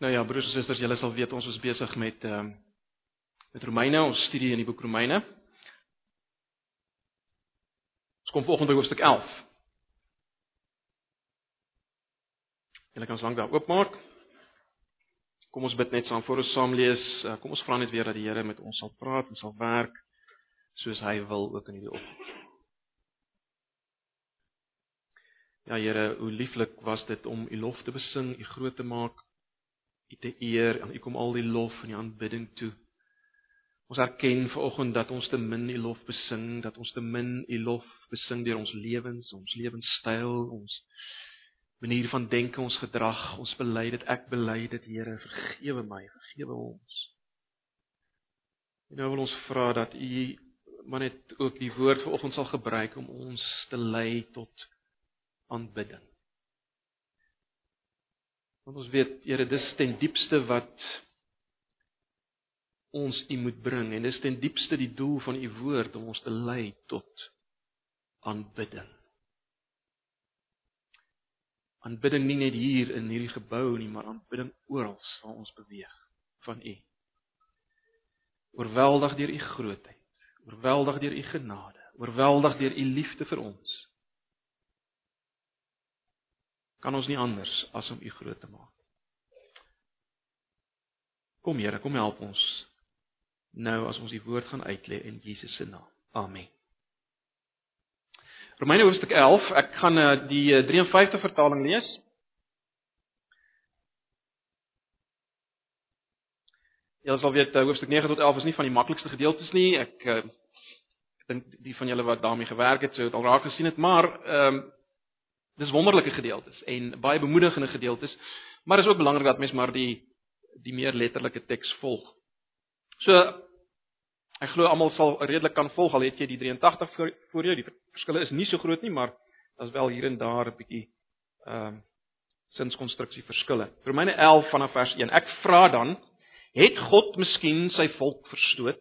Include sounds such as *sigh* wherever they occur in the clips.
Nou ja, broers en susters, julle sal weet ons is besig met ehm uh, met Romeine, ons studie in die boek Romeine. Ons kom volgende hoofstuk 11. Julle kan slank daar oopmaak. Kom ons bid net saam voor ons saam lees. Uh, kom ons vra net weer dat die Here met ons sal praat en sal werk soos hy wil ook in hierdie oggend. Ja Here, hoe lieflik was dit om U lof te besing, U groot te maak U te eer en U kom al die lof en die aanbidding toe. Ons erken vanoggend dat ons te min U lof besing, dat ons te min U lof besing deur ons lewens, ons lewenstyl, ons manier van denke, ons gedrag. Ons bely dit, ek bely dit, Here, vergewe my, vergewe ons. En nou wil ons vra dat U maar net ook die woord vanoggend sal gebruik om ons te lei tot aanbidding. Want ons weet, Here, dis ten diepste wat ons U moet bring en dis ten diepste die doel van U woord om ons te lei tot aanbidding. Aanbidding nie net hier in hierdie gebou nie, maar aanbidding oral waar ons beweeg van U. Oorweldig deur U grootheid, oorweldig deur U genade, oorweldig deur U liefde vir ons kan ons nie anders as om U groot te maak. Kom Here, kom help ons nou as ons die woord gaan uitlê in Jesus se naam. Amen. Romeine hoofstuk 11, ek gaan uh, die 53 eh, vertaling lees. Julle sal weet uh, hoofstuk 9 tot 11 is nie van die maklikste gedeeltes nie. Ek ek dink die van julle wat daarmee gewerk het, sou dit al raak gesien het, maar ehm um, Dis wonderlike gedeeltes en baie bemoedigende gedeeltes, maar is ook belangrik dat mens maar die die meer letterlike teks volg. So ek glo almal sal redelik kan volg al het jy die 83 voor, voor jou. Die verskille is nie so groot nie, maar daar's wel hier en daar 'n bietjie ehm uh, sinskonstruksie verskille. Romeine 11 vanaf vers 1. Ek vra dan, het God miskien sy volk verstoot?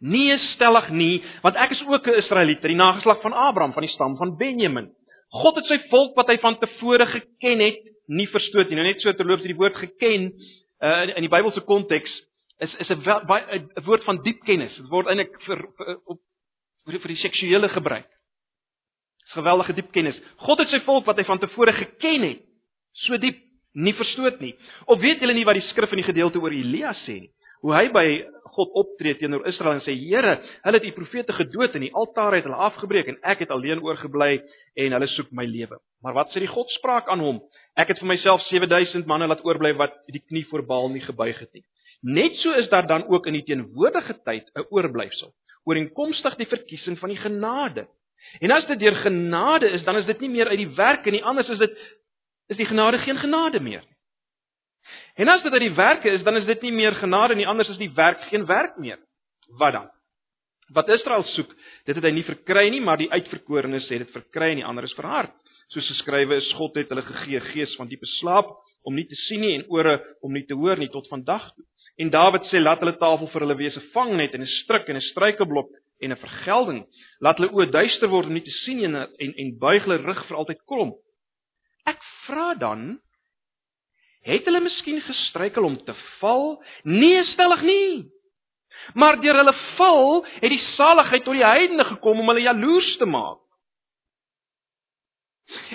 Nee, stellig nie, want ek is ook 'n Israeliet, die nageslag van Abraham van die stam van Benjamin. God het sy volk wat hy van tevore geken het, nie verstoot nie. Nou net so terloops die woord geken uh, in die Bybelse konteks is is 'n 'n woord van diep kennis. Dit word eintlik vir, vir op vir, vir die seksuele gebruik. Dis geweldige diep kennis. God het sy volk wat hy van tevore geken het, so diep nie verstoot nie. Of weet julle nie wat die skrif in die gedeelte oor Elia sê nie? Hoe hy by God optree teenoor Israel en sê Here, hulle het u profete gedood en die altaar het hulle afgebreek en ek het alleen oorgebly en hulle soek my lewe. Maar wat sê die God spraak aan hom? Ek het vir myself 7000 manne laat oorbly wat die knie voor Baal nie gebuig het nie. Net so is daar dan ook in die teenwoordige tyd 'n oorblyfsel ooreenkomstig die verkiesing van die genade. En as dit deur genade is, dan is dit nie meer uit die werke nie, anders is dit is die genade geen genade meer. En as dit uit die werke is, dan is dit nie meer genade nie, anders is die werk geen werk meer. Wat dan? Wat Israel soek, dit het hy nie verkry nie, maar die uitverkorenes het dit verkry en die ander is verhard. Soos geskrywe is, God het hulle gegee gees van diepe slaap om nie te sien nie en ore om nie te hoor nie tot vandag toe. En Dawid sê laat hulle tafel vir hulle wees 'n vangnet en 'n stryk en 'n struikelblok en 'n vergelding. Laat hulle oë duister word om nie te sien nie en, en buig hulle rug vir altyd krom. Ek vra dan, Het hulle miskien gestruikel om te val? Nee, stellig nie. Maar deur hulle val het die saligheid tot die heidene gekom om hulle jaloers te maak.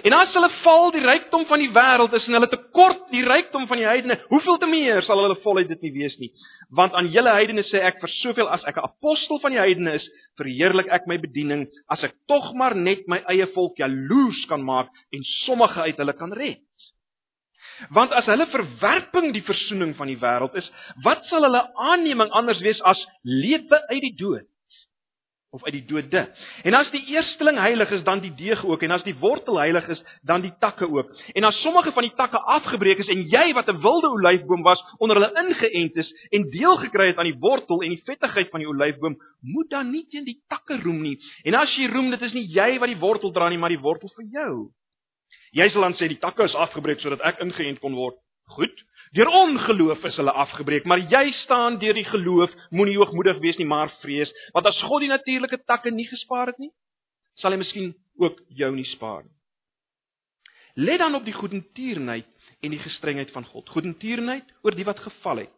En as hulle val die rykdom van die wêreld is en hulle tekort die rykdom van die heidene, hoeveel te meer sal hulle volheid dit nie wees nie? Want aan julle heidene sê ek vir soveel as ek 'n apostel van die heidene is, verheerlik ek my bediening as ek tog maar net my eie volk jaloers kan maak en sommige uit hulle kan red. Want as hulle verwerping die versoening van die wêreld is, wat sal hulle aanneming anders wees as lewe uit die dood? Of uit die dode. En as die eersteling heilig is, dan die deeg ook en as die wortel heilig is, dan die takke ook. En as sommige van die takke afgebreek is en jy wat 'n wilde olyfboom was, onder hulle ingeënt is en deel gekry het aan die wortel en die vettigheid van die olyfboom, moet dan nie teen die takke roem nie. En as jy roem, dit is nie jy wat die wortel dra nie, maar die wortel vir jou. Jy sal dan sê die takke is afgebreek sodat ek ingeënt kon word. Goed. Deur ongeloof is hulle afgebreek, maar jy staan deur die geloof, moenie hoogmoedig wees nie, maar vrees, want as God die natuurlike takke nie gespaar het nie, sal hy miskien ook jou nie spaar nie. Let dan op die goedertierenheid en die gestrengheid van God. Goedertierenheid oor die wat geval het.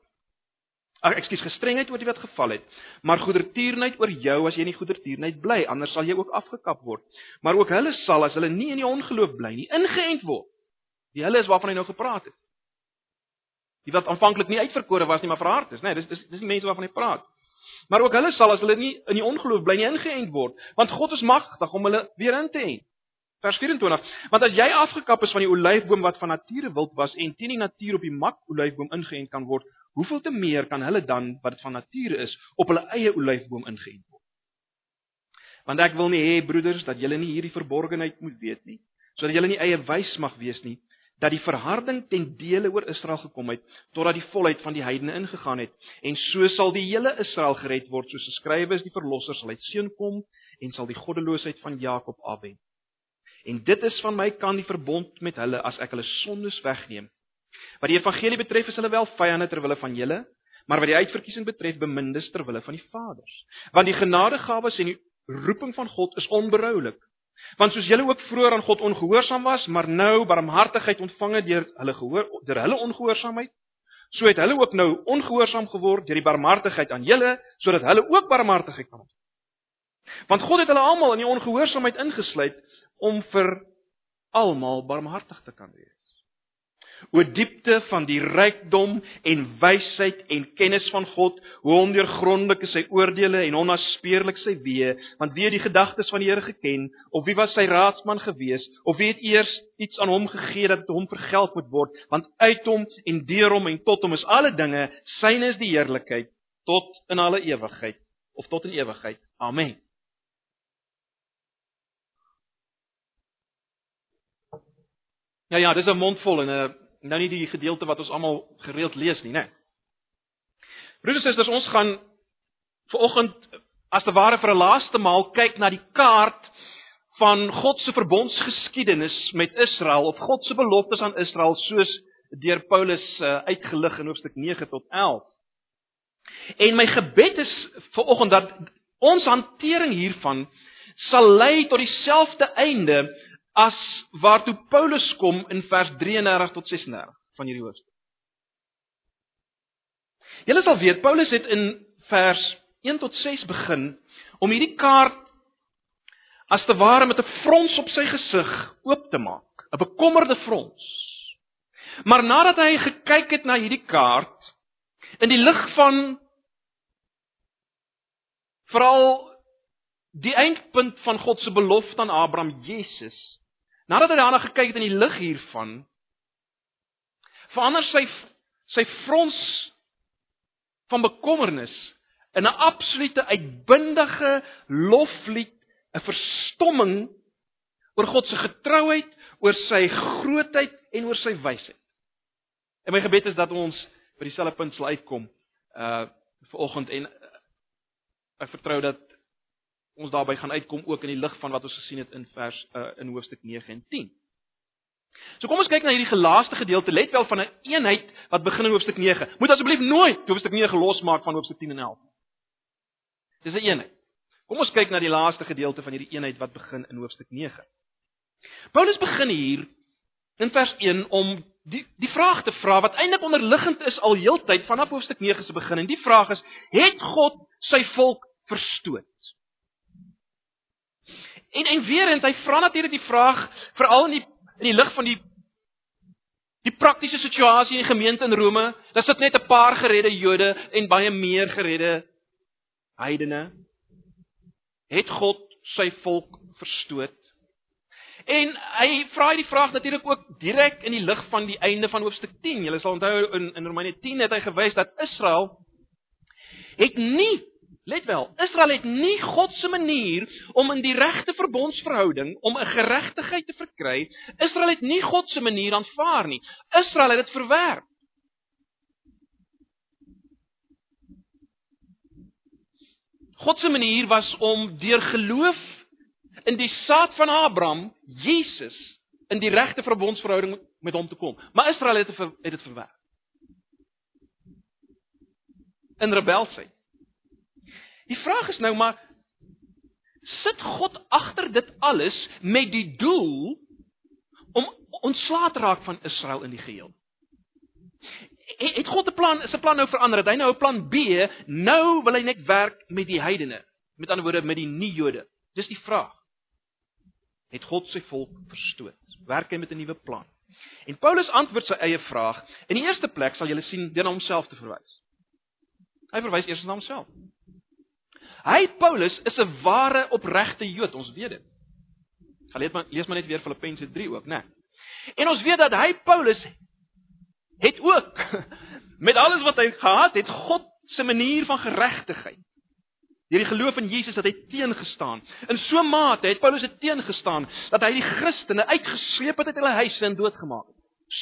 Ag, ekskuus, gestrengheid oor die wat geval het, maar goedertierenheid oor jou as jy nie goedertierenheid bly, anders sal jy ook afgekap word. Maar ook hulle sal as hulle nie in die ongeloof bly nie, ingeënt word. Die hulle is waarvan hy nou gepraat het. Die wat aanvanklik nie uitverkore was nie, maar verhard is, né? Nee, dis dis dis die mense waarvan hy praat. Maar ook hulle sal as hulle nie in die ongeloof bly nie ingeënt word, want God is magtig om hulle weer in te ent. Vers 24. Want as jy afgekap is van die olyfboom wat van nature wild was en teen die natuur op die mak olyfboom ingeënt kan word, hoeveel te meer kan hulle dan wat van nature is op hulle eie olyfboom ingeënt word? Want ek wil nie hê broeders dat julle nie hierdie verborgenheid moet weet nie, sodat julle nie eie wys mag wees nie, dat die verharding ten dele oor Israel gekom het totdat die volheid van die heidene ingegaan het en so sal die hele Israel gered word soos geskrywe is die verlosser sal uit seun kom en sal die goddeloosheid van Jakob afwen En dit is van my kant die verbond met hulle as ek hulle sondes wegneem. Wat die evangelie betref is hulle wel vyande ter wille van julle, maar wat die uitverkiesing betref bemindes ter wille van die Vaders. Want die genadegawes en die roeping van God is onberoulik. Want soos julle ook vroeër aan God ongehoorsaam was, maar nou barmhartigheid ontvang het deur hulle gehoor deur hulle ongehoorsaamheid, so het hulle ook nou ongehoorsaam geword deur die barmhartigheid aan julle, sodat hulle ook barmhartigheid kan ontvang. Want God het hulle almal in die ongehoorsaamheid ingesluit om vir almal barmhartig te kan wees. O diepte van die rykdom en wysheid en kennis van God, hoe ondeurgrondelik is sy oordeele en onnaspeurlik sy weë, want wie het die gedagtes van die Here geken of wie was sy raadsman gewees of wie het eers iets aan hom gegee dat hom vergeld moet word, want uit hom en deur hom en tot hom is alle dinge, syne is die heerlikheid tot in alle ewigheid of tot in ewigheid. Amen. Ja ja, dis 'n mondvol en 'n nou nie die gedeelte wat ons almal gereeld lees nie, né? Broeders en susters, ons gaan vanoggend as te ware vir 'n laaste maal kyk na die kaart van God se verbondsgeskiedenis met Israel of God se beloftes aan Israel soos deur Paulus uh, uitgelig in hoofstuk 9 tot 11. En my gebed is vanoggend dat ons hantering hiervan sal lei tot dieselfde einde as waartoe Paulus kom in vers 33 tot 36 van hierdie hoofstuk. Julle sal weet Paulus het in vers 1 tot 6 begin om hierdie kaart as te ware met 'n frons op sy gesig oop te maak, 'n bekommerde frons. Maar nadat hy gekyk het na hierdie kaart in die lig van veral die eindpunt van God se belofte aan Abraham Jesus Nadat hy daarna gekyk het in die lig hiervan, verander sy sy frons van bekommernis in 'n absolute uitbundige loflied, 'n verstomming oor God se getrouheid, oor sy grootheid en oor sy wysheid. En my gebed is dat ons by dieselfde punt sal uitkom uh vir oggend en uh, ek vertrou dat ons daarby gaan uitkom ook in die lig van wat ons gesien het in vers uh, in hoofstuk 9 en 10. So kom ons kyk na hierdie gelaaste gedeelte, let wel van 'n een eenheid wat begin in hoofstuk 9. Moet asseblief nooit hoofstuk 9 losmaak van hoofstuk 10 en 11. Dis 'n een eenheid. Kom ons kyk na die laaste gedeelte van hierdie eenheid wat begin in hoofstuk 9. Paulus begin hier in vers 1 om die die vraag te vra wat eintlik onderliggend is al heeltyd vanaf hoofstuk 9 se begin en die vraag is: het God sy volk verstoot? En en weer eens hy vra natuurlik die vraag veral in die in die lig van die die praktiese situasie in die gemeente in Rome, dat dit net 'n paar geredde Jode en baie meer geredde heidene het God sy volk verstoot. En hy vra die vraag natuurlik ook direk in die lig van die einde van hoofstuk 10. Julle sal onthou in in Romeine 10 het hy gewys dat Israel het nie Let wel, Israel het nie God se manier om in die regte verbondsverhouding om 'n geregtigheid te verkry. Israel het nie God se manier aanvaar nie. Israel het dit verwerp. God se manier was om deur geloof in die saad van Abraham, Jesus, in die regte verbondsverhouding met hom te kom. Maar Israel het dit verwerp. In rebelsheid. Die vraag is nou maar sit God agter dit alles met die doel om ontslae te raak van Israel in die geheel? Het God 'n plan, is 'n plan nou verander? Het hy nou 'n plan B? Nou wil hy net werk met die heidene. Met ander woorde met die nie-Jode. Dis die vraag. Het God sy volk verstoot? Werk hy met 'n nuwe plan? En Paulus antwoord sy eie vraag. In die eerste plek sal julle sien deur na homself te verwys. Hy verwys eers na homself. Hy Paulus is 'n ware opregte Jood, ons weet dit. Gelees maar lees maar net weer Filippense 3 ook, né? En ons weet dat hy Paulus het ook *laughs* met alles wat hy gehad het, God se manier van geregtigheid. Deur die geloof in Jesus het hy teengestaan. In so 'n mate het Paulus dit teengestaan dat hy die Christene uitgesleep het uit hulle huise en doodgemaak het.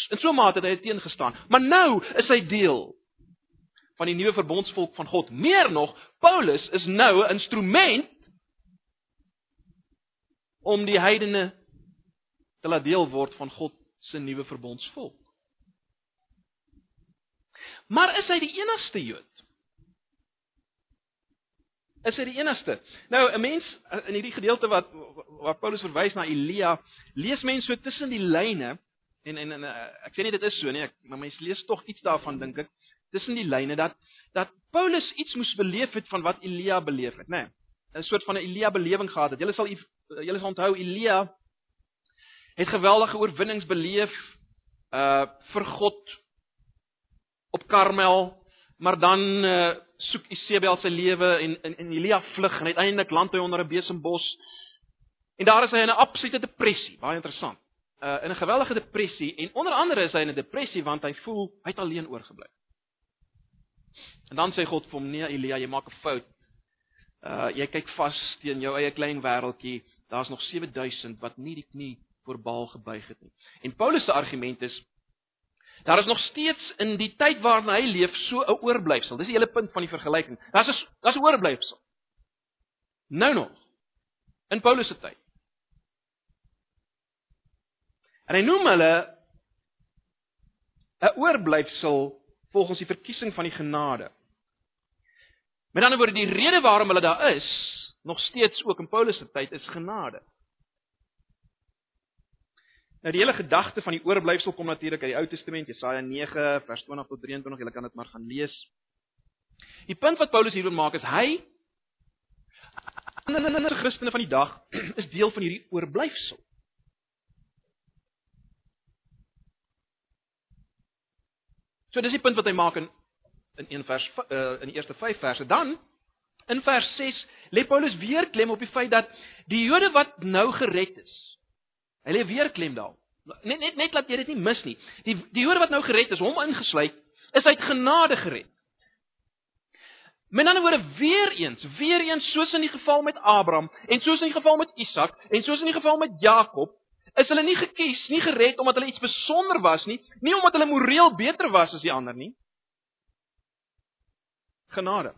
In so 'n mate het hy dit teengestaan. Maar nou is hy deel van die nuwe verbondsvolk van God. Meer nog, Paulus is nou 'n instrument om die heidene te laat deel word van God se nuwe verbondsvolk. Maar is hy die enigste Jood? Is hy die enigste? Nou 'n mens in hierdie gedeelte wat waar Paulus verwys na Elia, lees mense so tussen die lyne en en, en ek sê nie dit is so nie, ek, maar mense lees tog iets daarvan dink ek tussen die lyne dat dat Paulus iets moes beleef het van wat Elia beleef het, né? Nee, 'n soort van 'n Elia belewing gehad het. Julle sal julle sal onthou Elia het geweldige oorwinnings beleef uh vir God op Karmel, maar dan uh soek Isebel sy lewe en in en Elia vlug en uiteindelik land hy onder 'n besembos. En daar is hy in 'n absolute depressie, baie interessant. Uh in 'n geweldige depressie en onder andere is hy in 'n depressie want hy voel hy het alleen oorgebly. En dan sê God vir hom: "Nee Elia, jy maak 'n fout. Uh jy kyk vas teen jou eie klein wêreltjie. Daar's nog 7000 wat nie die knie voor Baal gebuig het nie." En Paulus se argument is Daar is nog steeds in die tyd waarin hy leef so 'n oorblyfsel. Dis die hele punt van die vergelyking. Daar's 'n daar's 'n oorblyfsel. Nou nog. In Paulus se tyd. En hy noem hulle 'n oorblyfsel volgens die verkiesing van die genade. Met ander woorde, die rede waarom hulle daar is, nog steeds ook in Paulus se tyd is genade. Nou die hele gedagte van die oorblyfsel kom natuurlik uit die Ou Testament, Jesaja 9 vers 20 tot 23, jy kan dit maar gaan lees. Die punt wat Paulus hier wil maak is hy en die Christene van die dag *clears throat* is deel van hierdie oorblyfsel. So dis die punt wat hy maak in in een vers uh, in die eerste 5 verse. Dan in vers 6 lê Paulus weer klem op die feit dat die Jode wat nou gered is, Hy lê weer klem daar. Net net net laat jy dit nie mis nie. Die die Jode wat nou gered is, hom ingesluit, is uit genade gered. Met ander woorde weer eens, weer eens soos in die geval met Abraham en soos in die geval met Isak en soos in die geval met Jakob, is hulle nie gekies, nie gered omdat hulle iets besonder was nie, nie omdat hulle moreel beter was as die ander nie. Genade.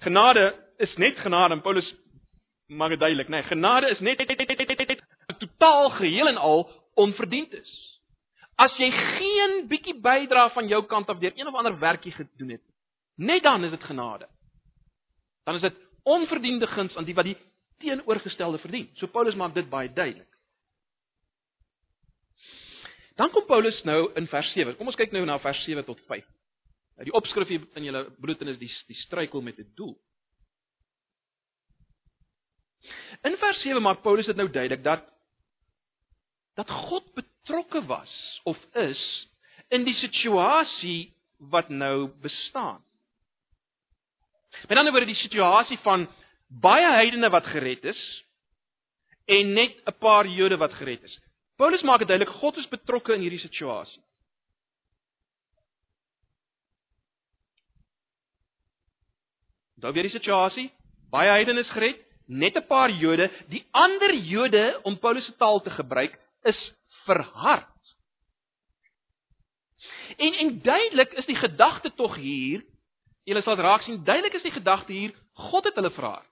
Genade is net genade en Paulus maak dit duidelik, nee, genade is net totaal geheel en al onverdiend is. As jy geen bietjie bydra van jou kant af deur een of ander werkie gedoen het, net dan is dit genade. Dan is dit onverdiende guns aan die wat die teenoorgestelde verdien. So Paulus maak dit baie duidelik. Dan kom Paulus nou in vers 7. Kom ons kyk nou na vers 7 tot 5. Nou die opskrif hier in julle broedtenis die die struikel met 'n doel. In vers 7 maak Paulus dit nou duidelik dat dat God betrokke was of is in die situasie wat nou bestaan. Met ander woorde die situasie van baie heidene wat gered is en net 'n paar Jode wat gered is. Paulus maak dit duidelik God is betrokke in hierdie situasie. Daar weer die situasie, baie heidene is gered, net 'n paar Jode, die ander Jode om Paulus se taal te gebruik, is verhard. En en duidelik is die gedagte tog hier, julle sal raak sien, duidelik is die gedagte hier, God het hulle verhard.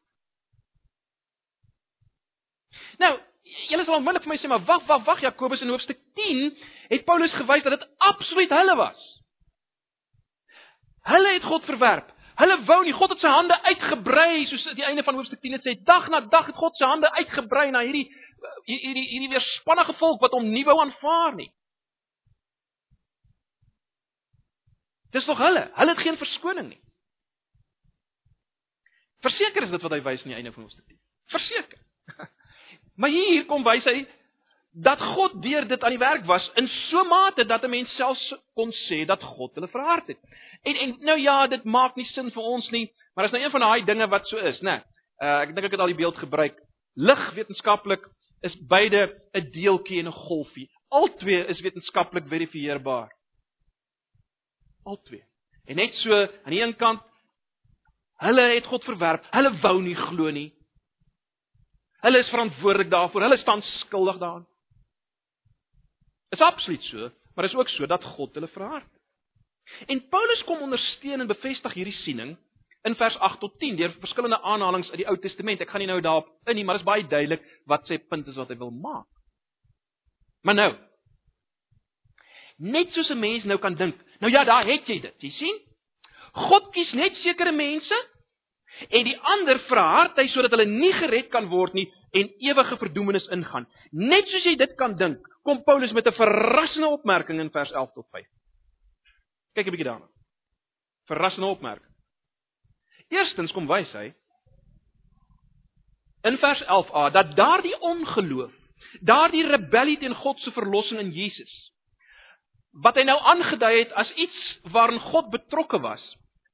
Nou, julle sal onmiddellik vir my sê, maar wag, wag, wag, Jakobus in hoofstuk 10 het Paulus gewys dat dit absoluut hulle was. Hulle het God verwerp. Hulle wou nie God het sy hande uitgebrei soos aan die einde van hoofstuk 10 het sê dag na dag het God sy hande uitgebrei na hierdie hierdie hierdie weerspannige volk wat hom nie wou aanvaar nie. Dis tog hulle. Hulle het geen verskoning nie. Verseker is dit wat hy wys aan die einde van ons tyd. Verseker. Maar hier kom wys hy dat God deur dit aan die werk was in so mate dat 'n mens selfs kon sê dat God hulle verhard het. En en nou ja, dit maak nie sin vir ons nie, maar is nou een van daai dinge wat so is, né? Uh ek dink ek het al die beeld gebruik. Lig wetenskaplik is beide 'n deeltjie en 'n golfie. Albei is wetenskaplik verifieerbaar. Albei. En net so aan die een kant hulle het God verwerp. Hulle wou nie glo nie. Hulle is verantwoordelik daarvoor. Hulle staan skuldig daaraan. Is absoluut so, maar is ook so dat God hulle verhard. En Paulus kom ondersteun en bevestig hierdie siening in vers 8 tot 10 deur verskillende aanhalinge uit die Ou Testament. Ek gaan nie nou daarop in nie, maar dit is baie duidelik wat sy punt is wat hy wil maak. Maar nou. Net soos 'n mens nou kan dink. Nou ja, daar het jy dit. Jy sien? God kies net sekere mense en die ander verhard hy sodat hulle nie gered kan word nie en ewige verdoemenis ingaan. Net soos jy dit kan dink, kom Paulus met 'n verrassende opmerking in vers 11 tot 5. Kyk 'n bietjie daarna. Verrassende opmerking. Eerstens kom wys hy in vers 11a dat daardie ongeloof, daardie rebellie teen God se verlossing in Jesus wat hy nou aangedui het as iets waarin God betrokke was.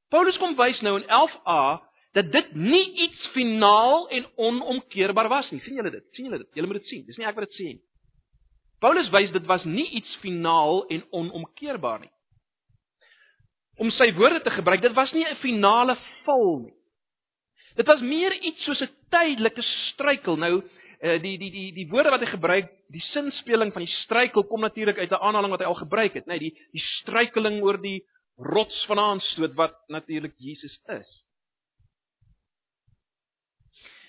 Paulus kom wys nou in 11a dat dit nie iets finaal en onomkeerbaar was nie. sien julle dit? sien julle dit? Julle moet dit sien. Dis nie ek wat dit sê nie. Paulus wys dit was nie iets finaal en onomkeerbaar nie. Om sy woorde te gebruik, dit was nie 'n finale val nie. Dit was meer iets soos 'n tydelike struikel. Nou eh, die die die die woorde wat hy gebruik, die sinspeling van die struikel kom natuurlik uit 'n aanhaling wat hy al gebruik het, nê, nee, die die struikeling oor die rots van aanstoot wat natuurlik Jesus is.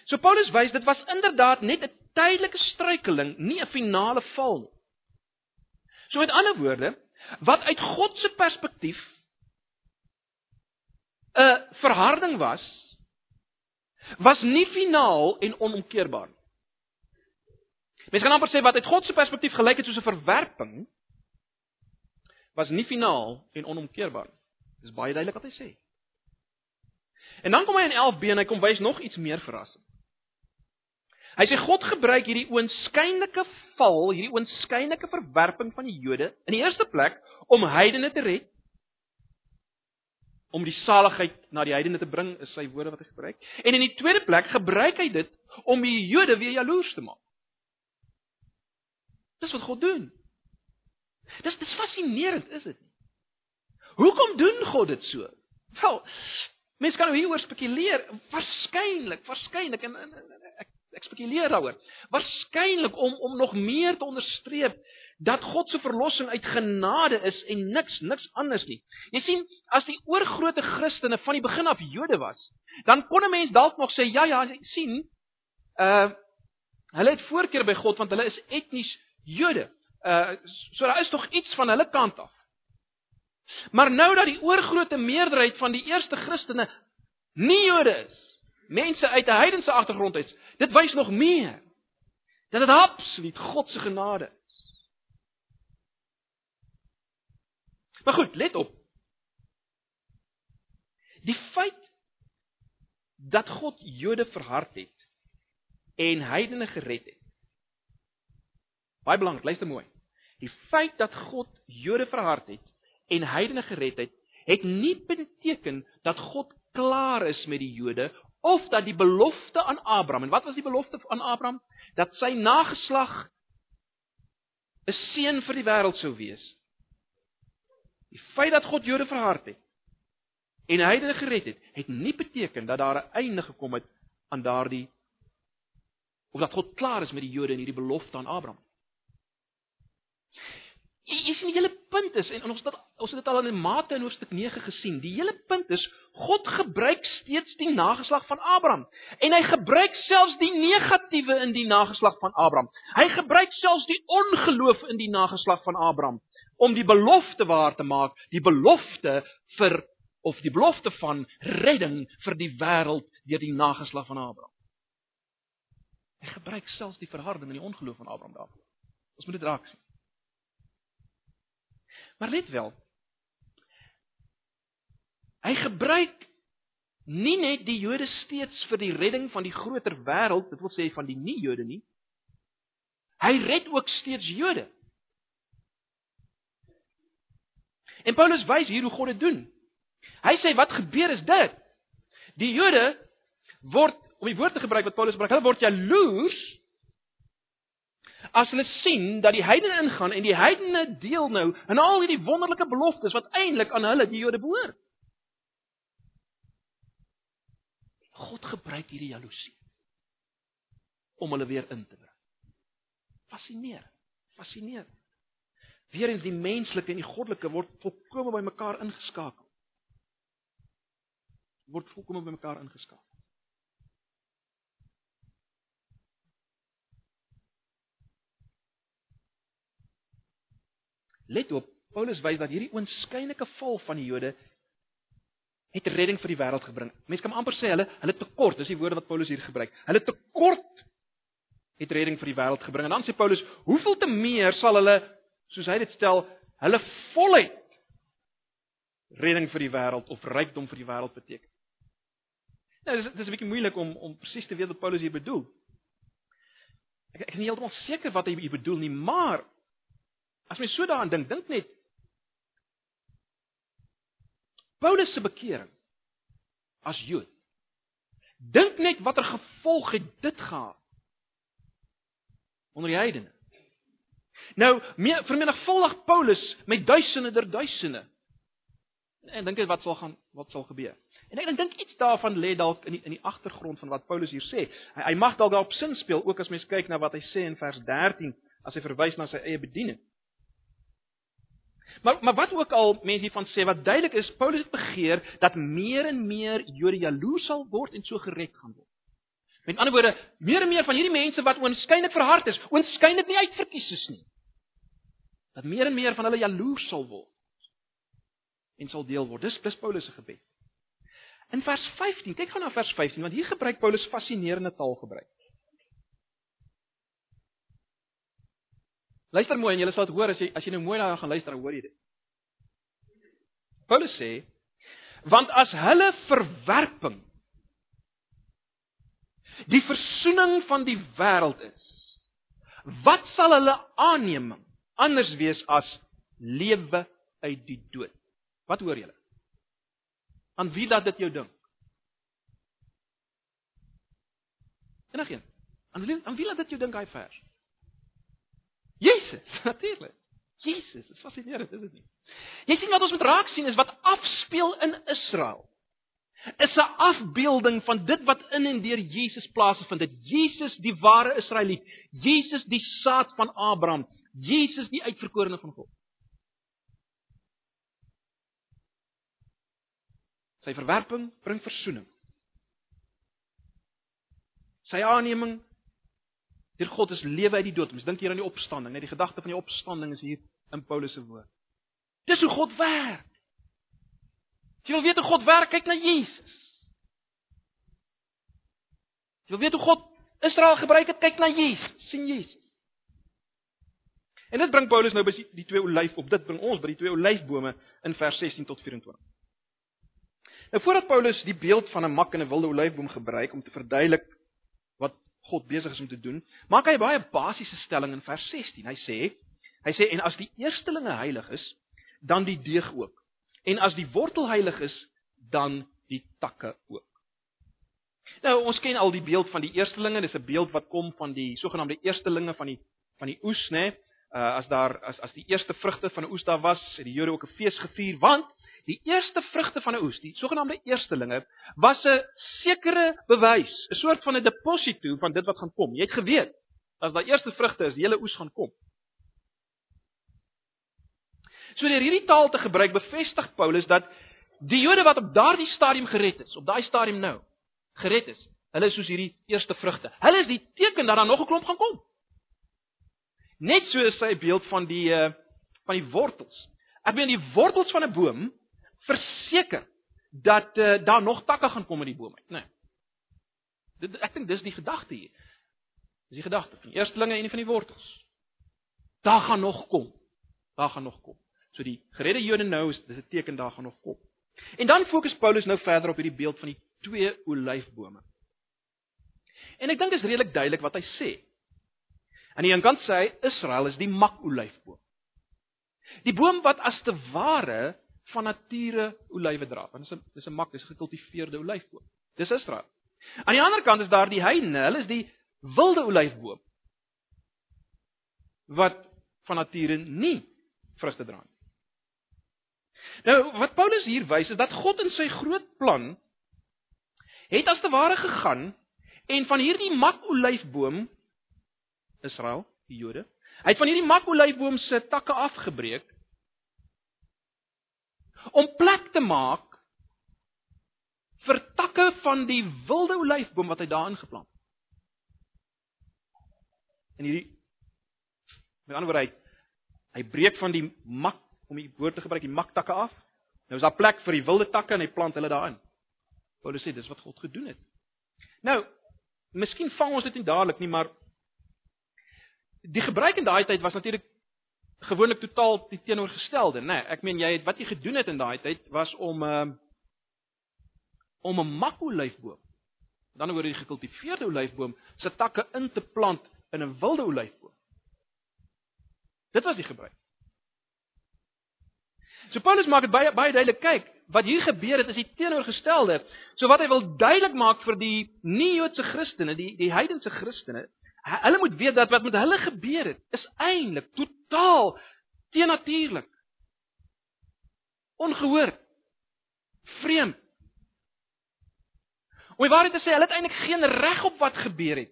So Paulus wys dit was inderdaad net 'n tydelike struikeling, nie 'n finale val nie. So met ander woorde, wat uit God se perspektief 'n verharding was, was nie finaal en onomkeerbaar nie. Mens kan amper sê wat uit God se perspektief gelyk het soos 'n verwerping, was nie finaal en onomkeerbaar nie. Dis baie duidelik wat hy sê. En dan kom hy in 11b en hy kom wys nog iets meer verrassend. Hy sê God gebruik hierdie oënskynlike val, hierdie oënskynlike verwerping van die Jode in die eerste plek om heidene te red om die saligheid na die heidene te bring is sy woorde wat hy gebruik. En in die tweede plek gebruik hy dit om die Jode weer jaloers te maak. Dis wat God doen. Dis dis fascinerend, is dit nie? Hoekom doen God dit so? Wel, mense kan nou hieroor spekuleer, waarskynlik, waarskynlik en, en, en ek ek spekuleer daaroor. Waarskynlik om om nog meer te onderstreep dat God se verlossing uit genade is en niks niks anders nie. Jy sien, as die oorgrootste Christene van die begin af Jode was, dan kon 'n mens dalk nog sê ja ja, sien, uh hulle het voorkeur by God want hulle is etnies Jode. Uh so daar is tog iets van hulle kant af. Maar nou dat die oorgrootste meerderheid van die eerste Christene nie Jode is, mense uit 'n heidense agtergrond is, dit wys nog meer dat dit absoluut God se genade is. Maar goed, let op. Die feit dat God Jode verhard het en heidene gered het. Baie belangrik, luister mooi. Die feit dat God Jode verhard het en heidene gered het, het nie beteken dat God klaar is met die Jode of dat die belofte aan Abraham en wat was die belofte aan Abraham dat sy nageslag 'n seën vir die wêreld sou wees. Die feit dat God Jode verhard het en hy het gered het, het nie beteken dat daar 'n einde gekom het aan daardie of dat God klaar is met die Jode en hierdie belofte aan Abraham. Jy, jy sien die hele punt is en ons het ons het dit al in Mate in hoofstuk 9 gesien. Die hele punt is God gebruik steeds die nageslag van Abraham en hy gebruik selfs die negatiewe in die nageslag van Abraham. Hy gebruik selfs die ongeloof in die nageslag van Abraham om die belofte waar te maak, die belofte vir of die belofte van redding vir die wêreld deur die nageslag van Abraham. Hy gebruik selfs die verharding en die ongeloof van Abraham daarvoor. Ons moet dit raak sien. Maar let wel. Hy gebruik nie net die Jode steeds vir die redding van die groter wêreld, dit wil sê van die nie-Jode nie. Hy red ook steeds Jode. En Paulus wys hier hoe God dit doen. Hy sê wat gebeur is dit. Die Jode word om die woord te gebruik wat Paulus gebruik, hulle word jaloers as hulle sien dat die heidene ingaan en die heidene deel nou in al hierdie wonderlike beloftes wat eintlik aan hulle die Jode behoort. God gebruik hierdie jaloesie om hulle weer in te bring. Fascinerend. Fascinerend. Weerens die menslike en die goddelike word volkome by mekaar ingeskakel. Word volkome by mekaar ingeskakel. Let op, Paulus wys dat hierdie oënskynlike val van die Jode het redding vir die wêreld gebring. Mense kan amper sê hulle hulle tekort, dis die woorde wat Paulus hier gebruik. Hulle tekort het redding vir die wêreld gebring. En dan sê Paulus, hoeveel te meer sal hulle, soos hy dit stel, hulle volheid redding vir die wêreld of rykdom vir die wêreld beteken. Nou, dis dis 'n bietjie moeilik om om presies te weet wat Paulus hier bedoel. Ek ek is nie heeltemal seker wat hy hier bedoel nie, maar as mens so daaraan dink, dink net Paulus se bekering as Jood. Dink net watter gevolg het dit gehad onder die heidene. Nou, meer vermenigvuldig Paulus met duisende der duisende. En dink jy wat sal gaan wat sal gebeur? En ek dink iets daarvan lê dalk in die in die agtergrond van wat Paulus hier sê. Hy, hy mag dalk daarop sin speel ook as mens kyk na wat hy sê in vers 13 as hy verwys na sy eie bediening. Maar maar wat ook al mense hiervan sê wat duidelik is, Paulus het begeer dat meer en meer Jode jaloers sal word en so gered gaan word. Met ander woorde, meer en meer van hierdie mense wat oënskynlik verhard is, oënskynlik nie uitverkies is nie. Dat meer en meer van hulle jaloers sal word en sal deel word. Dis dis Paulus se gebed. In vers 15, kyk gou na vers 15 want hier gebruik Paulus fascinerende taal Luister mooi en jy sal dit hoor as jy as jy nou mooi daarna gaan luister, hoor jy dit. Paulus sê: "Want as hulle verwerping die versoening van die wêreld is, wat sal hulle aanneming anders wees as lewe uit die dood?" Wat hoor julle? Aan wie laat dit jou dink? Enigeen. Aan wie aan wie laat dit jou dink daai vers? Jesus, *laughs* natuurlik. Jesus, dit is fascinerend, is dit nie? Jy sien wat ons moet raak sien is wat afspeel in Israel. Is 'n afbeelding van dit wat in en deur Jesus plaasvind. Dit Jesus die ware Israeliet, Jesus die saad van Abraham, Jesus die uitverkorene van God. Sy verwerping bring verzoening. Sy aanneming Deur God is lewe uit die dood. Ons dink hier aan die opstanding, net die gedagte van die opstanding is hier in Paulus se woord. Dis hoe God werk. Jy wil weet hoe God werk, kyk na Jesus. Jy wil weet hoe God Israel gebruik het, kyk na Jesus, sien Jesus. En dit bring Paulus nou by die twee olyf op. Dit bring ons by die twee olyfbome in vers 16 tot 24. Nou voordat Paulus die beeld van 'n mak en 'n wilde olyfboom gebruik om te verduidelik God besig is om te doen, maak hy baie basiese stelling in vers 16. Hy sê, hy sê en as die eerstelinge heilig is, dan die deeg ook. En as die wortel heilig is, dan die takke ook. Nou ons ken al die beeld van die eerstelinge, dis 'n beeld wat kom van die sogenaamde eerstelinge van die van die oes, né? Uh as daar as as die eerste vrugte van 'n oes daar was, het die Jode ook 'n fees gevier want Die eerste vrugte van 'n oes, die sogenaamde eerstelinge, was 'n sekere bewys, 'n soort van 'n deposito van dit wat gaan kom. Jy het geweet as daai eerste vrugte is, die hele oes gaan kom. So deur hierdie taal te gebruik, bevestig Paulus dat die Jode wat op daardie stadium gered is, op daai stadium nou gered is, hulle is soos hierdie eerste vrugte. Hulle is die teken dat daar nog 'n klomp gaan kom. Net so is sy beeld van die uh van die wortels. Ek meen die wortels van 'n boom verseker dat uh, daar nog takke gaan kom in die boom uit, né? Nee. Dit ek dink dis die gedagte hier. Dis die gedagte van die eerstelinge en die van die wortels. Daar gaan nog kom. Daar gaan nog kom. So die geredde Jode nou is dis 'n teken daar gaan nog kom. En dan fokus Paulus nou verder op hierdie beeld van die twee olyfbome. En ek dink dit is redelik duidelik wat hy sê. Aan die een kant sê hy Israel is die makolyfboom. Die boom wat as te ware van nature olywe dra. Want dit is 'n dis 'n mak, dis gekultiveerde olyfboom. Dis Israel. Aan die ander kant is daar die heidene, hulle is die wilde olyfboom wat van nature nie vrugte dra nie. Nou wat Paulus hier wys is dat God in sy groot plan het as te ware gegaan en van hierdie makolyfboom Israel, die Jode, hy het van hierdie makolyfboom se takke afgebreek om plek te maak vir takke van die wilde olyfboom wat hy daarin geplant. En hierdie met ander woorde hy hy breek van die mak om die woord te gebruik die maktakke af. Nou is daar plek vir die wilde takke en hy plant hulle daarin. Paulus sê dis wat God gedoen het. Nou, miskien vang ons dit nie dadelik nie, maar die gebruik in daai tyd was natuurlik gewoonlik totaal die teenoorgestelde, né? Nee, ek meen jy het wat jy gedoen het in daai tyd was om uh, om 'n makolyfboom. Met ander woorde die gekultiveerde olyfboom se takke in te plant in 'n wilde olyfboom. Dit was die gebruik. So Paulus maak dit baie baie duidelik, kyk, wat hier gebeur het is die teenoorgestelde. So wat hy wil duidelik maak vir die nie-Joodse Christene, die die heidense Christene, hulle moet weet dat wat met hulle gebeur het, is eintlik totaal teenatuurlik. Ongehoord. Vreemd. Om die waarheid te sê, hulle het eintlik geen reg op wat gebeur het.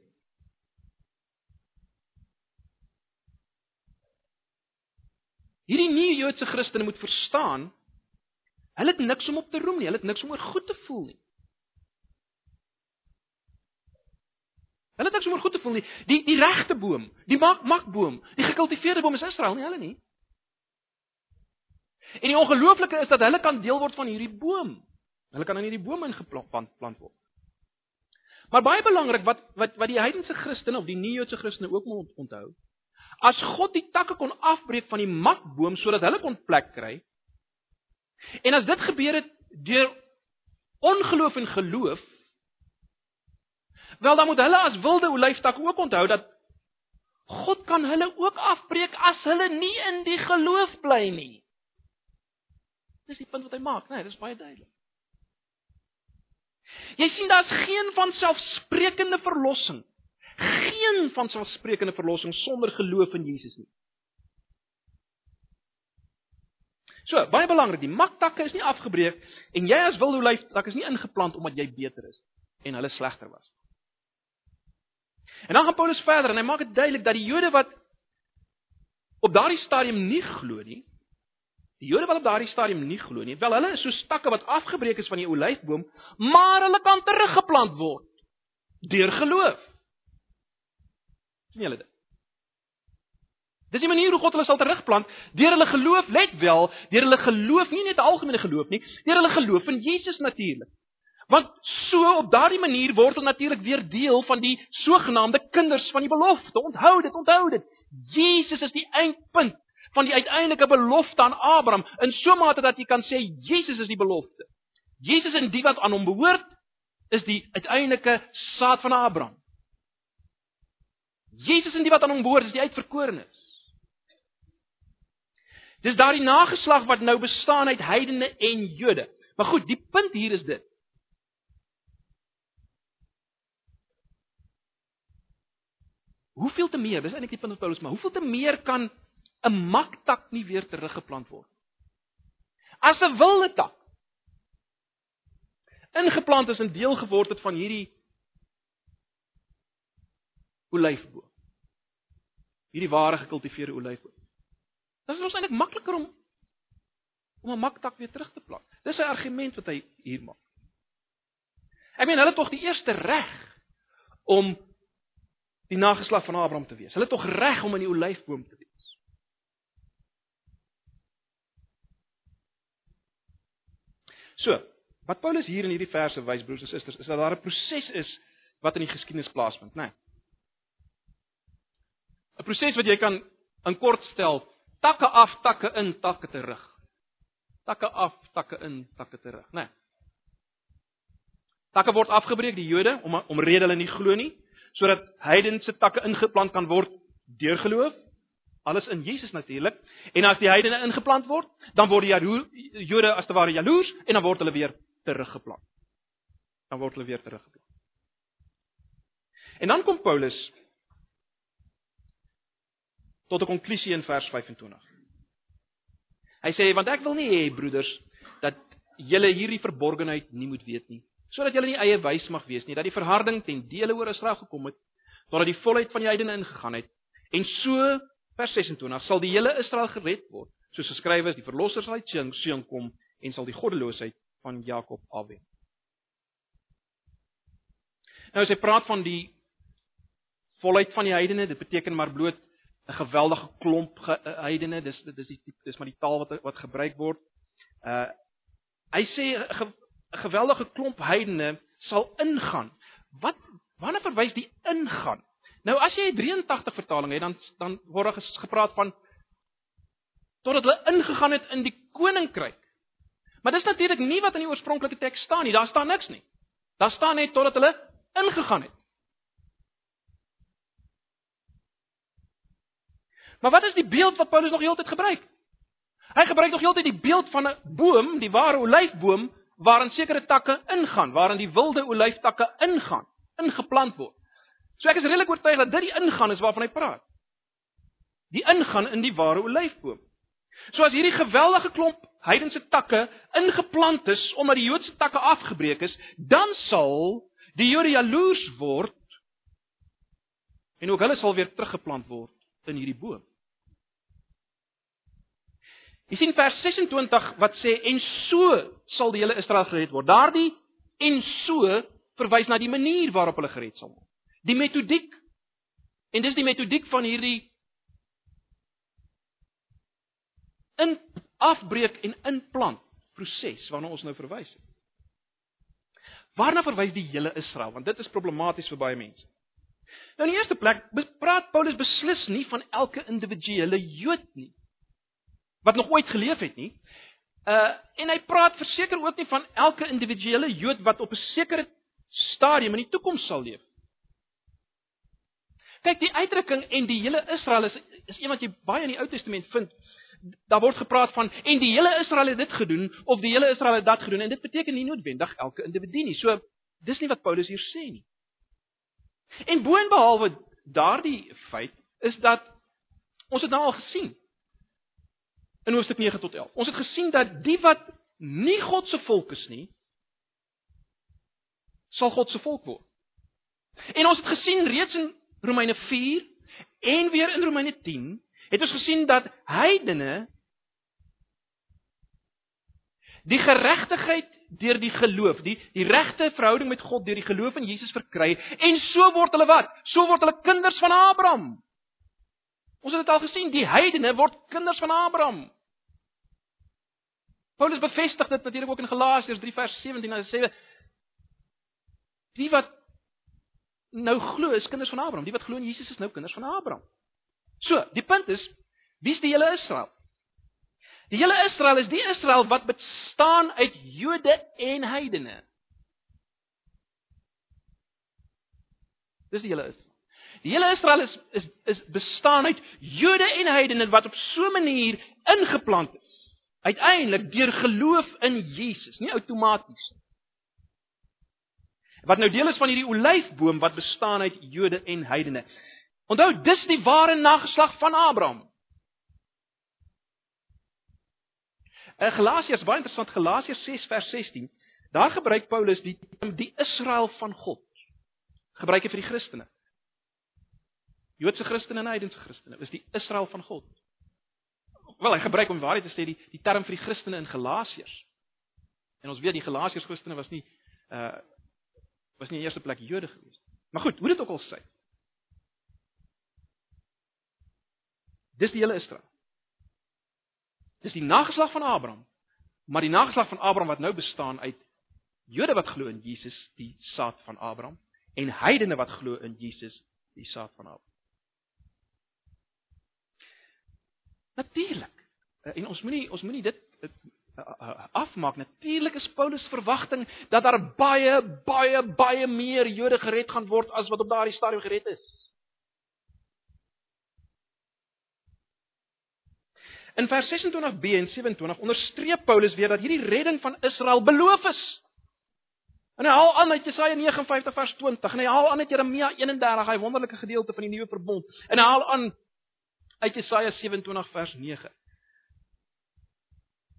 Hierdie nuwe Joodse Christene moet verstaan, hulle het niks om op te roem nie, hulle het niks om oor goed te voel nie. Hulle het niks om oor goed te voel nie. Die die regte boom, die mak makboom, die gekultiveerde boom is Israel, nie hulle nie. En die ongelooflike is dat hulle kan deel word van hierdie boom. Hulle kan in hierdie boom ingeplant plant word. Maar baie belangrik wat wat wat die heidense Christene of die nie-Joodse Christene ook moet onthou. As God die takke kon afbreek van die makboom sodat hulle kon plek kry. En as dit gebeur het deur ongeloof en geloof, wel dan moet hulle as wilde olyftak ook onthou dat God kan hulle ook afbreek as hulle nie in die geloof bly nie. Dis die punt wat hy maak, né? Nee, dis baie duidelik. Jy sien daar's geen van selfsprekende verlossing. Geen van selfsprekende verlossing sonder geloof in Jesus nie. So, baie belangrik, die maktakke is nie afgebreek en jy as wilde olyf tak is nie ingeplant omdat jy beter is en hulle slegter was. En dan gaan Paulus verder en hy maak dit duidelik dat die Jode wat op daardie stadium nie glo nie, Die Jode wat op daardie stadium nie glo nie, wel hulle is so stakke wat afgebreek is van die olyfboom, maar hulle kan teruggeplant word deur geloof. sien julle dit? Dis die manier hoe God hulle sal terugplant, deur hulle geloof, let wel, deur hulle geloof, nie net algemene geloof nie, deur hulle geloof in Jesus natuurlik. Want so op daardie manier word hulle natuurlik weer deel van die sogenaamde kinders van die belofte. Onthou dit, onthou dit. Jesus is die eindpunt van die uiteindelike belofte aan Abraham in so 'n mate dat jy kan sê Jesus is die belofte. Jesus en die wat aan hom behoort is die uiteindelike saad van Abraham. Jesus en die wat aan hom behoort is die uitverkorenes. Dis daardie nageslag wat nou bestaan uit heidene en Jode. Maar goed, die punt hier is dit. Hoeveel te meer, dis eintlik die punt wat Paulus maar, hoeveel te meer kan 'n maktak nie weer teruggeplant word. As 'n wilde tak ingeplant is en deel geword het van hierdie olyfboom. Hierdie ware gekultiveerde olyfboom. Dan is dit eintlik makliker om om 'n maktak weer terug te plant. Dis 'n argument wat hy hier maak. Ek meen hulle het tog die eerste reg om die nageslag van Abraham te wees. Hulle het tog reg om in die olyfboom te wees. So, wat Paulus hier in hierdie verse wys broers en susters, is dat daar 'n proses is wat in die geskiedenis plaasvind, né? Nee. 'n Proses wat jy kan in kort stel, takke af, takke in, takke terug. Takke af, takke in, takke terug, né? Nee. Takke word afgebreek die Jode om om rede hulle nie glo nie, sodat heidense takke ingeplant kan word deur geloof. Alles in Jesus natuurlik. En as die heidene ingeplant word, dan word die Jode as te ware jaloers en dan word hulle weer teruggeplant. Dan word hulle weer teruggeplant. En dan kom Paulus tot 'n konklusie in vers 25. Hy sê want ek wil nie hê broeders dat julle hierdie verborgenheid nie moet weet nie, sodat julle nie eie wys mag wees nie, dat die verharding ten dele oor Israel gekom het, totdat die volheid van die heidene ingegaan het en so vers 26 sal die hele Israel gered word, soos geskrywe is, die verlosser sal uit Sion kom en sal die goddeloosheid van Jakob afwen. Nou as hy praat van die volheid van die heidene, dit beteken maar bloot 'n geweldige klomp ge, uh, heidene, dis dis die dis maar die taal wat wat gebruik word. Uh hy sê 'n ge, geweldige klomp heidene sal ingaan. Wat wanneer verwys die ingaan? Nou as jy 83 vertaling het, dan dan word daar gepraat van totdat hulle ingegaan het in die koninkryk. Maar dis natuurlik nie wat in die oorspronklike teks staan nie. Daar staan niks nie. Daar staan net totdat hulle ingegaan het. Maar wat is die beeld wat Paulus nog heeltyd gebruik? Hy gebruik nog heeltyd die beeld van 'n boom, die ware olyfboom, waarin sekere takke ingaan, waarin die wilde olyftakke ingaan, ingeplant word. So ek is redelik oortuig dat dit die ingaan is waarvan hy praat. Die ingaan in die ware olyfboom. So as hierdie geweldige klomp heidense takke ingeplant is omdat die Joodse takke afgebreek is, dan sal die Jode jaloers word en ook hulle sal weer teruggeplant word in hierdie boom. Jy sien vers 26 wat sê en so sal die hele Israel gered word. Daardie en so verwys na die manier waarop hulle gered sal word. Die metodiek. En dis die metodiek van hierdie in afbreek en inplant proses waarna ons nou verwys het. Waarna verwys die hele Israel? Want dit is problematies vir baie mense. Nou in die eerste plek praat Paulus beslis nie van elke individuele Jood nie wat nog ooit geleef het nie. Uh en hy praat verseker ook nie van elke individuele Jood wat op 'n sekere stadium in die toekoms sal leef. Kyk, die uitdrukking en die hele Israel is is een wat jy baie in die Ou Testament vind. Daar word gepraat van en die hele Israel het dit gedoen of die hele Israel het dat gedoen en dit beteken nie noodwendig elke individu nie. So dis nie wat Paulus hier sê nie. En boonbehalwe daardie feit is dat ons het nou al gesien in hoofstuk 9 tot 11. Ons het gesien dat die wat nie God se volk is nie, sal God se volk word. En ons het gesien reeds in Romeine 4 en weer in Romeine 10, het ons gesien dat heidene die geregtigheid deur die geloof, die die regte verhouding met God deur die geloof in Jesus verkry en so word hulle wat? So word hulle kinders van Abraham. Ons het dit al gesien, die heidene word kinders van Abraham. Paulus bevestig dit natuurlik ook in Galasiërs 3 vers 17 en hy sê die wat nou glo is kinders van Abraham, die wat glo in Jesus is nou kinders van Abraham. So, die punt is, wie is die hele Israel? Die hele Israel is die Israel wat bestaan uit Jode en heidene. Dis die hele Israel. Die hele Israel is is is bestaan uit Jode en heidene wat op so 'n manier ingeplant is Uiteindelik deur geloof in Jesus, nie outomaties nie. Wat nou deel is van hierdie olyfboom wat bestaan uit Jode en heidene. Onthou, dis die ware nageslag van Abraham. In Galasiërs baie interessant Galasiërs 6 vers 16, daar gebruik Paulus die die Israel van God. Gebruik hy vir die Christene. Joodse Christene en heidense Christene, is die Israel van God. Wel, hy gebruik om waarheid te sê die die term vir die Christene in Galasiërs. En ons weet die Galasiërs Christene was nie uh was nie in eerste plek Jode gewees nie. Maar goed, hoe dit ook al sê. Dis die hele Israel. Dis die nageslag van Abraham. Maar die nageslag van Abraham wat nou bestaan uit Jode wat glo in Jesus, die saad van Abraham, en heidene wat glo in Jesus, die saad van Abraham. Natuurlik. Eh, en ons moenie ons moenie dit afmaak. Natuurlik is Paulus verwagting dat daar baie baie baie meer Jode gered gaan word as wat op daardie stadium gered is. In vers 26b en 27 onderstreep Paulus weer dat hierdie redding van Israel beloof is. En hy haal aan uit Jesaja 59 vers 20 en hy haal aan uit Jeremia 31, hy wonderlike gedeelte van die nuwe verbond. En hy haal aan uit Jesaja 27 vers 9.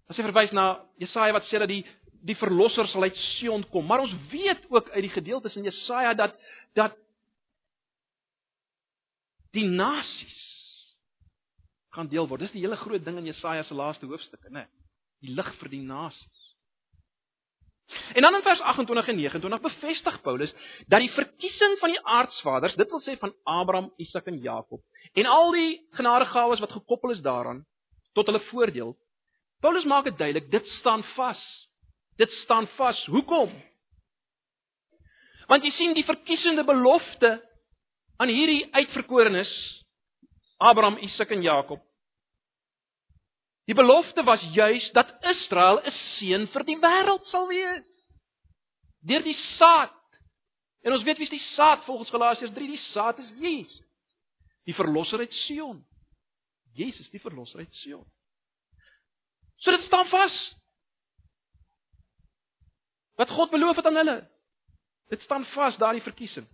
As jy verwys na Jesaja wat sê dat die die verlosser sal uit Sion kom, maar ons weet ook uit die gedeeltes in Jesaja dat dat die nasies gaan deel word. Dis die hele groot ding in Jesaja se laaste hoofstukke, né? Die lig vir die nasies. En dan in vers 28 en 29 bevestig Paulus dat die verkiesing van die aardsvaders, dit wil sê van Abraham, Isak en Jakob, en al die genadegawes wat gekoppel is daaraan tot hulle voordeel. Paulus maak dit duidelik, dit staan vas. Dit staan vas. Hoekom? Want jy sien die verkiesende belofte aan hierdie uitverkorenes Abraham, Isak en Jakob. Die belofte was juis dat Israel 'n seën vir die wêreld sal wees. Deur die saad. En ons weet wie is die saad volgens Galasiërs 3, die saad is Jesus. Die verlosser uit Sion. Jesus, die verlosser uit Sion. So dit staan vas. Wat God beloof het aan hulle. Dit staan vas daardie verkiesing.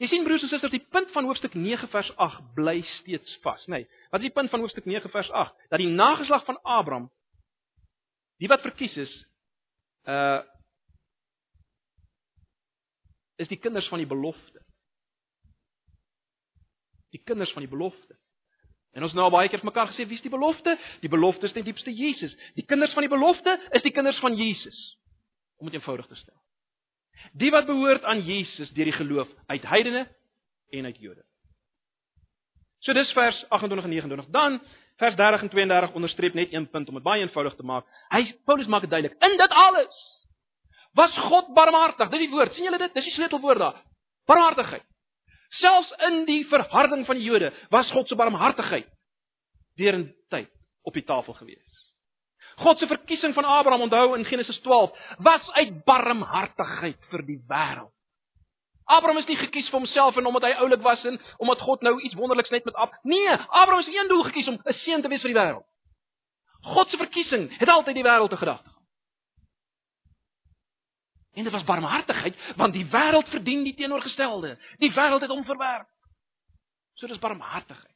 Jy sien broers en susters, die punt van hoofstuk 9 vers 8 bly steeds vas, nê. Nee, wat is die punt van hoofstuk 9 vers 8? Dat die nageslag van Abraham die wat verkies is, uh is die kinders van die belofte. Die kinders van die belofte. En ons nou baie keer mekaar gesê, wie is die belofte? Die belofte is ten diepste Jesus. Die kinders van die belofte is die kinders van Jesus. Om dit eenvoudig te stel. Die wat behoort aan Jesus deur die geloof uit heidene en uit Jode. So dis vers 28 en 29. Dan vers 30 en 32 onderstreep net een punt om dit baie eenvoudig te maak. Hy Paulus maak dit duidelik. In dit alles was God barmhartig. Dis die woord. sien julle dit? Dis die sleutelwoord daar. Barmhartigheid. Selfs in die verharding van die Jode was God se barmhartigheid deur 'n tyd op die tafel gewees. God se verkiesing van Abraham onthou in Genesis 12 was uit barmhartigheid vir die wêreld. Abraham is nie gekies vir homself en omdat hy oulik was en omdat God nou iets wonderliks net met Ab. Nee, Abraham is een doel gekies om 'n seun te wees vir die wêreld. God se verkiesing het altyd die wêreld te gedagte. En dit was barmhartigheid want die wêreld verdien die teenoorgestelde. Die wêreld het hom verwerp. So dis barmhartigheid.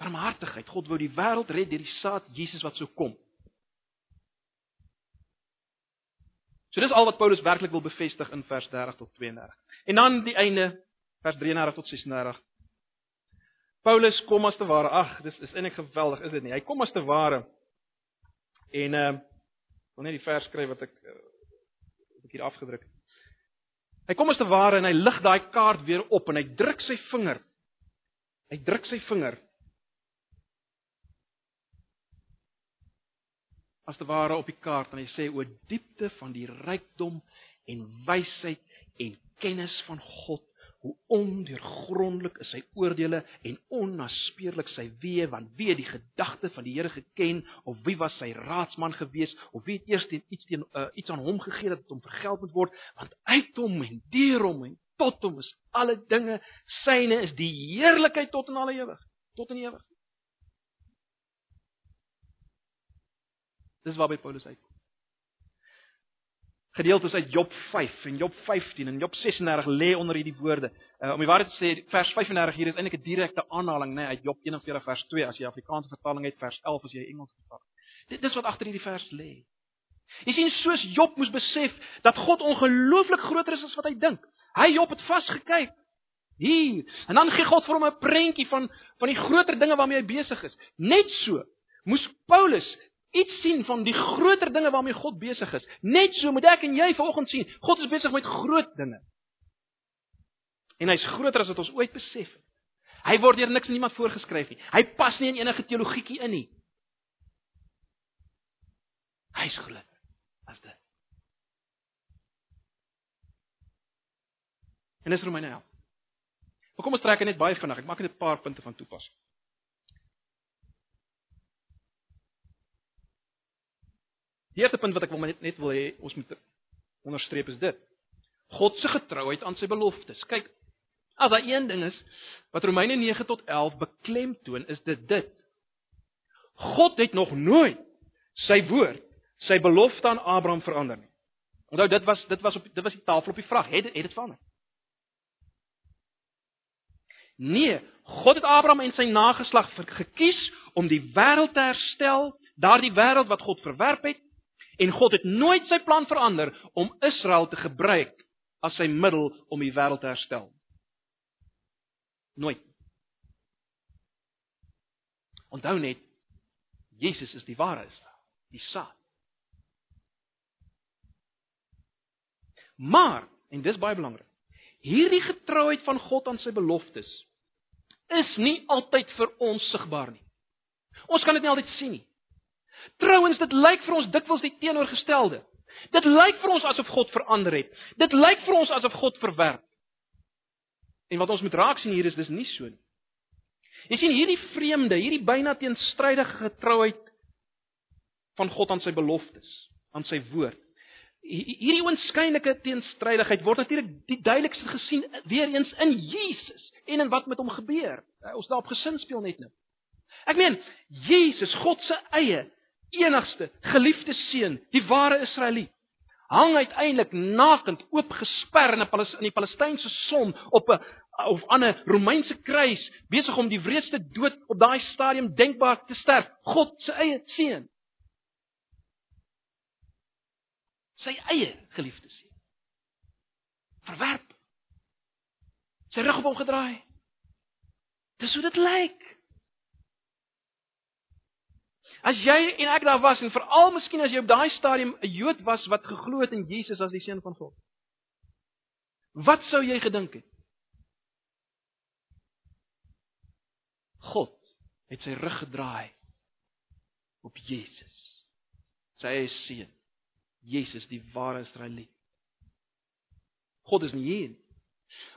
Barmhartigheid. God wou die wêreld red deur die saad Jesus wat sou kom. So dis al wat Paulus werklik wil bevestig in vers 30 tot 32. En dan die einde vers 33 tot 36. Paulus kom as te ware. Ag, dis is eintlik geweldig, is dit nie? Hy kom as te ware. En ehm uh, wil net die vers skryf wat ek uh, wat ek hier afgedruk het. Hy kom as te ware en hy lig daai kaart weer op en hy druk sy vinger. Hy druk sy vinger as te ware op die kaart en hy sê o diepte van die rykdom en wysheid en kennis van God hoe ondeurgrondelik is sy oordeele en onnaspeurlik sy weë want wie het die gedagte van die Here geken of wie was sy raadsman gewees of wie het eers teen iets teen uh, iets aan hom gegee dat dit hom vergeld moet word want uit hom en deur hom en tot hom is alle dinge syne is die heerlikheid tot in alle ewig tot in ewig Dis waarby Paulus uitkom. Gedeeltes uit Job 5 en Job 15 en Job 36 lê onder hierdie woorde. Uh, om die waarheid te sê, vers 35 hier is eintlik 'n direkte aanhaling nê nee, uit Job 41 vers 2 as jy Afrikaanse vertaling het, vers 11 as jy Engels vertaal. Dit dis wat agter hierdie vers lê. Jy sien soos Job moes besef dat God ongelooflik groter is as wat hy dink. Hy Job het vasgekyk. Hier. En dan gee God vir hom 'n prentjie van van die groter dinge waarmee hy besig is. Net so moes Paulus iets sien van die groter dinge waarmee God besig is. Net so moet ek en jy vanoggend sien, God is besig met groot dinge. En hy's groter as wat ons ooit besef het. Hy word deur niks en niemand voorgeskryf nie. Hy pas nie in enige teologietjie in nie. Hy's groter as dit. En dis Romeine 11. Maar kom ons trek net baie vinnig. Ek maak net 'n paar punte van toepassing. Die eerste punt wat ek wil net net wil hê ons moet onderstreep is dit. God se getrouheid aan sy beloftes. Kyk, as daar een ding is wat Romeine 9 tot 11 beklemtoon, is dit dit. God het nog nooit sy woord, sy belofte aan Abraham verander nie. Onthou dit was dit was op dit was die tafel op die vraag, het het dit verander? Nee, God het Abraham en sy nageslag gekies om die wêreld te herstel, daardie wêreld wat God verwerp het, en God het nooit sy plan verander om Israel te gebruik as sy middel om die wêreld te herstel. Nooit. Onthou net Jesus is die ware Israel, die saad. Maar, en dis baie belangrik, hierdie getrouheid van God aan sy beloftes is nie altyd vir ons sigbaar nie. Ons kan dit nie altyd sien nie. Trouwens, dit lyk vir ons dikwels die teenoorgestelde. Dit lyk vir ons asof God verander het. Dit lyk vir ons asof God verwerp. En wat ons moet raak sien hier is dis nie so nie. Jy sien hierdie vreemde, hierdie byna teenstrydige getrouheid van God aan sy beloftes, aan sy woord. Hierdie oënskynlike teenstrydigheid word natuurlik die duidelikste gesien weer eens in Jesus en in wat met hom gebeur. Ons daarop gesin speel net nou. Ek meen, Jesus, God se eie enigste geliefde seun, die ware Israeliet, hang uiteindelik nakend oopgesper in 'n in die Palestynse son op 'n of aan 'n Romeinse kruis, besig om die wreedste dood op daai stadium denkbaar te sterf, God se eie seun. Sy eie geliefde seun. Verwerp. Sy rug op hom gedraai. Dis hoe dit lyk. As jy en ek daar was en veral miskien as jy op daai stadium 'n Jood was wat geglo het in Jesus as die seun van God. Wat sou jy gedink het? God het sy rug gedraai op Jesus. Sy eie seun. Jesus die ware Israeliet. God is nie hier nie.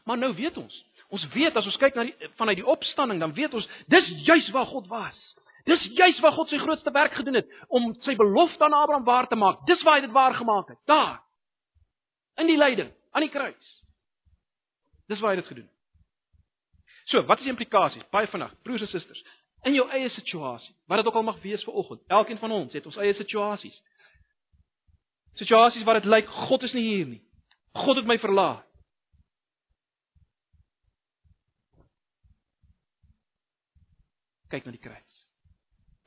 Maar nou weet ons. Ons weet as ons kyk na die vanuit die opstanding, dan weet ons dis juis waar God was. Dis juis waar God sy grootste werk gedoen het om sy belofte aan Abraham waar te maak. Dis waar hy dit waar gemaak het. Daar. In die lyding, aan die kruis. Dis waar hy dit gedoen het. So, wat is die implikasies? Baie vinnig, broers en susters, in jou eie situasie, wat dit ook al mag wees vir oggend. Elkeen van ons het ons eie situasies. Situasies waar dit lyk God is nie hier nie. God het my verlaat. Kyk na die kruis.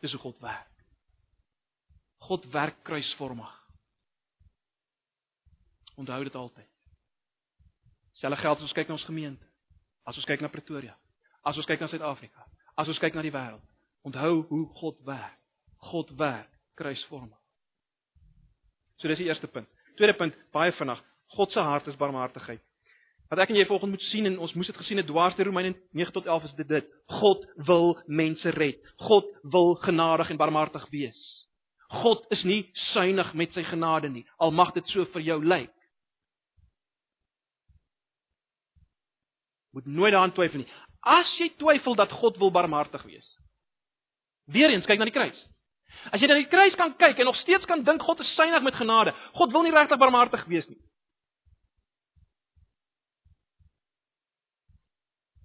Dis hoe God werk. God werk kruisvormig. Onthou dit altyd. Selfe geld as ons kyk na ons gemeente. As ons kyk na Pretoria. As ons kyk na Suid-Afrika. As ons kyk na die wêreld. Onthou hoe God werk. God werk kruisvormig. So dis die eerste punt. Tweede punt, baie vinnig. God se hart is barmhartigheid. Wat ek en jy volgens moet sien en ons moes dit gesien het dwars deur Romeine 9 tot 11 is dit dit. God wil mense red. God wil genadig en barmhartig wees. God is nie suinig met sy genade nie. Al mag dit so vir jou lyk. Moet nooit daaraan twyfel nie. As jy twyfel dat God wil barmhartig wees. Weereens kyk na die kruis. As jy na die kruis kan kyk en nog steeds kan dink God is suinig met genade, God wil nie regtig barmhartig wees nie.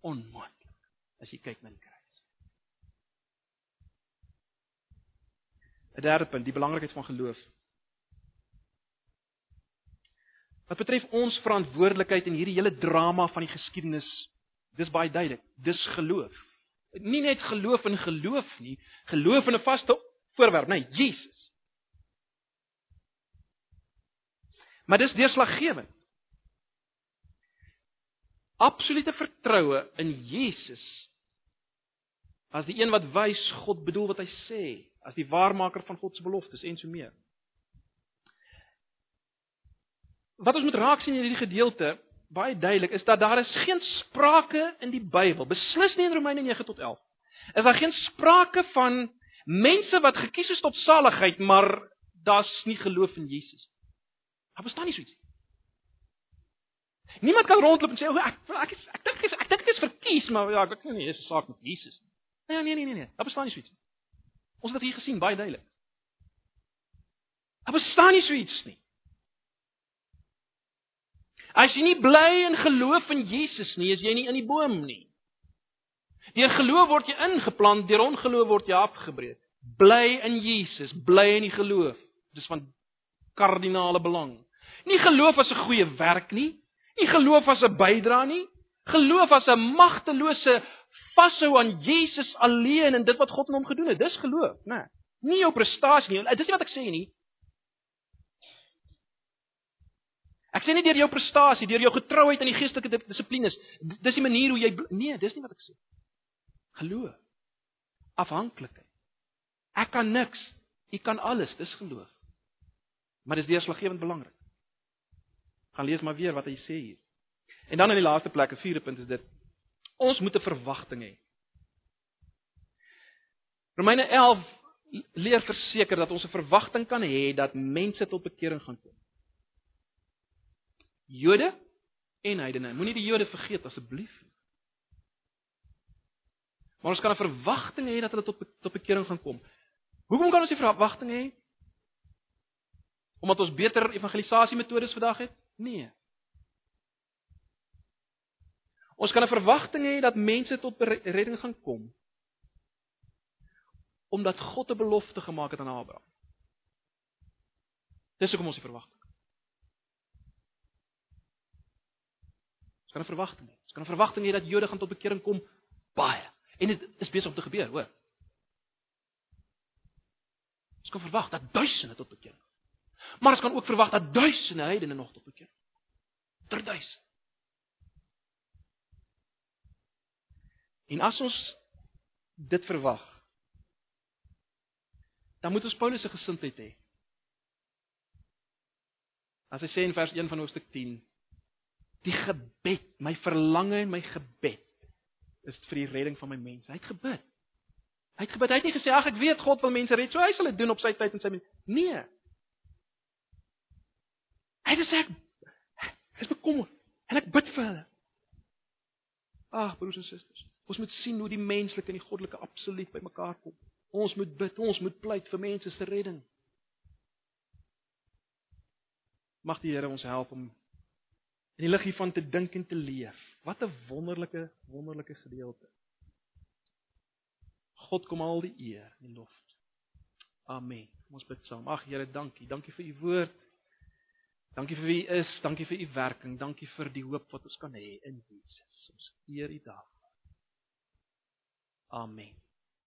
Onmoontlik as jy kyk na die kruis. 'n Derde punt, die belangrikheid van geloof. Wat betref ons verantwoordelikheid in hierdie hele drama van die geskiedenis, dis baie duidelik. Dis geloof. Nie net geloof in geloof nie, geloof in 'n vaste voorwerp, nee, Jesus. Maar dis deurslaggewend absolute vertroue in Jesus as die een wat wys God bedoel wat hy sê, as die waarmaker van God se beloftes en so meer. Wat ons moet raak sien in hierdie gedeelte baie duidelik is dat daar is geen sprake in die Bybel, beslis nie in Romeine 9 tot 11. Is daar geen sprake van mense wat gekies is tot saligheid, maar daar's nie geloof in Jesus nie. Daar bestaan nie so iets nie. Niemand kan rondloop en sê, "O, ek ek is ek dink ek dink dit is verkies, maar ja, ek weet nie, dis 'n saak met Jesus nie." Nee, nee, nee, nee, nee. Daar bestaan nie so iets nie. Ons het dit hier gesien baie duidelik. Daar bestaan nie so iets nie. As jy nie bly in geloof in Jesus nie, is jy nie in die boom nie. Deur geloof word jy ingeplant, deur ongeloof word jy afgebreek. Bly in Jesus, bly in die geloof. Dis van kardinale belang. Nie geloof as 'n goeie werk nie, nie geloof as 'n bydra nie, geloof as 'n magtelose vashou aan Jesus alleen en dit wat God in hom gedoen het. Dis geloof, né? Nee, nie jou prestasie nie. Dis nie wat ek sê nie. Ek sê nie deur jou prestasie, deur jou getrouheid aan die geestelike dissiplines. Dis die manier hoe jy nee, dis nie wat ek sê. Geloof. Afhanklikheid. Ek kan niks, u kan alles, dis geloof. Maar dis deurslaggewend belangrik. Gaan lees maar weer wat hy sê hier. En dan in die laaste plek, 'n vierde punt is dit. Ons moet 'n verwagting hê. Romeine 11 leer verseker dat ons 'n verwagting kan hê dat mense tot bekering gaan kom. Jode en heidene. Moenie die Jode vergeet asseblief. Maar ons kan 'n verwagting hê dat hulle tot tot bekering gaan kom. Hoekom kan ons die verwagting hê? Omdat ons beter evangelisasie metodes vandag het? Nee. Ons kan 'n verwagting hê dat mense tot redding gaan kom. Omdat God 'n belofte gemaak het aan Abraham. Dis hoekom ons die verwagting kan 'n verwagting hê. Ons kan 'n verwagting hê dat Jode gaan tot bekering kom baie. En dit is besig om te gebeur, hoor. Ons kan verwag dat duisende tot bekering. Maar ons kan ook verwag dat duisende heidene nog tot bekering kom. Ter duisende. En as ons dit verwag, dan moet ons Paulus se gesindheid hê. As hy sê in vers 1 van hoofstuk 10, die gebed, my verlange en my gebed is vir die redding van my mense. Hy het gebid. Hy het gebid. Hy het nie gesê ag ek weet God wil mense red, so hy sal dit doen op sy tyd en sy manier. Nee. Hy gesê ek is bekommerd en ek bid vir hulle. Ag broers en susters, ons moet sien hoe die menslike en die goddelike absoluut bymekaar kom. Ons moet bid, ons moet pleit vir mense se redding. Mag die Here ons help om in die lig hiervan te dink en te leef. Wat 'n wonderlike wonderlike gedeelte. God kom al die eer en lof. Amen. Ons bid saam. Ag Here, dankie. Dankie vir u woord. Dankie vir wie u is, dankie vir u werking, dankie vir die hoop wat ons kan hê in Jesus. Ons eer u daarvoor. Amen.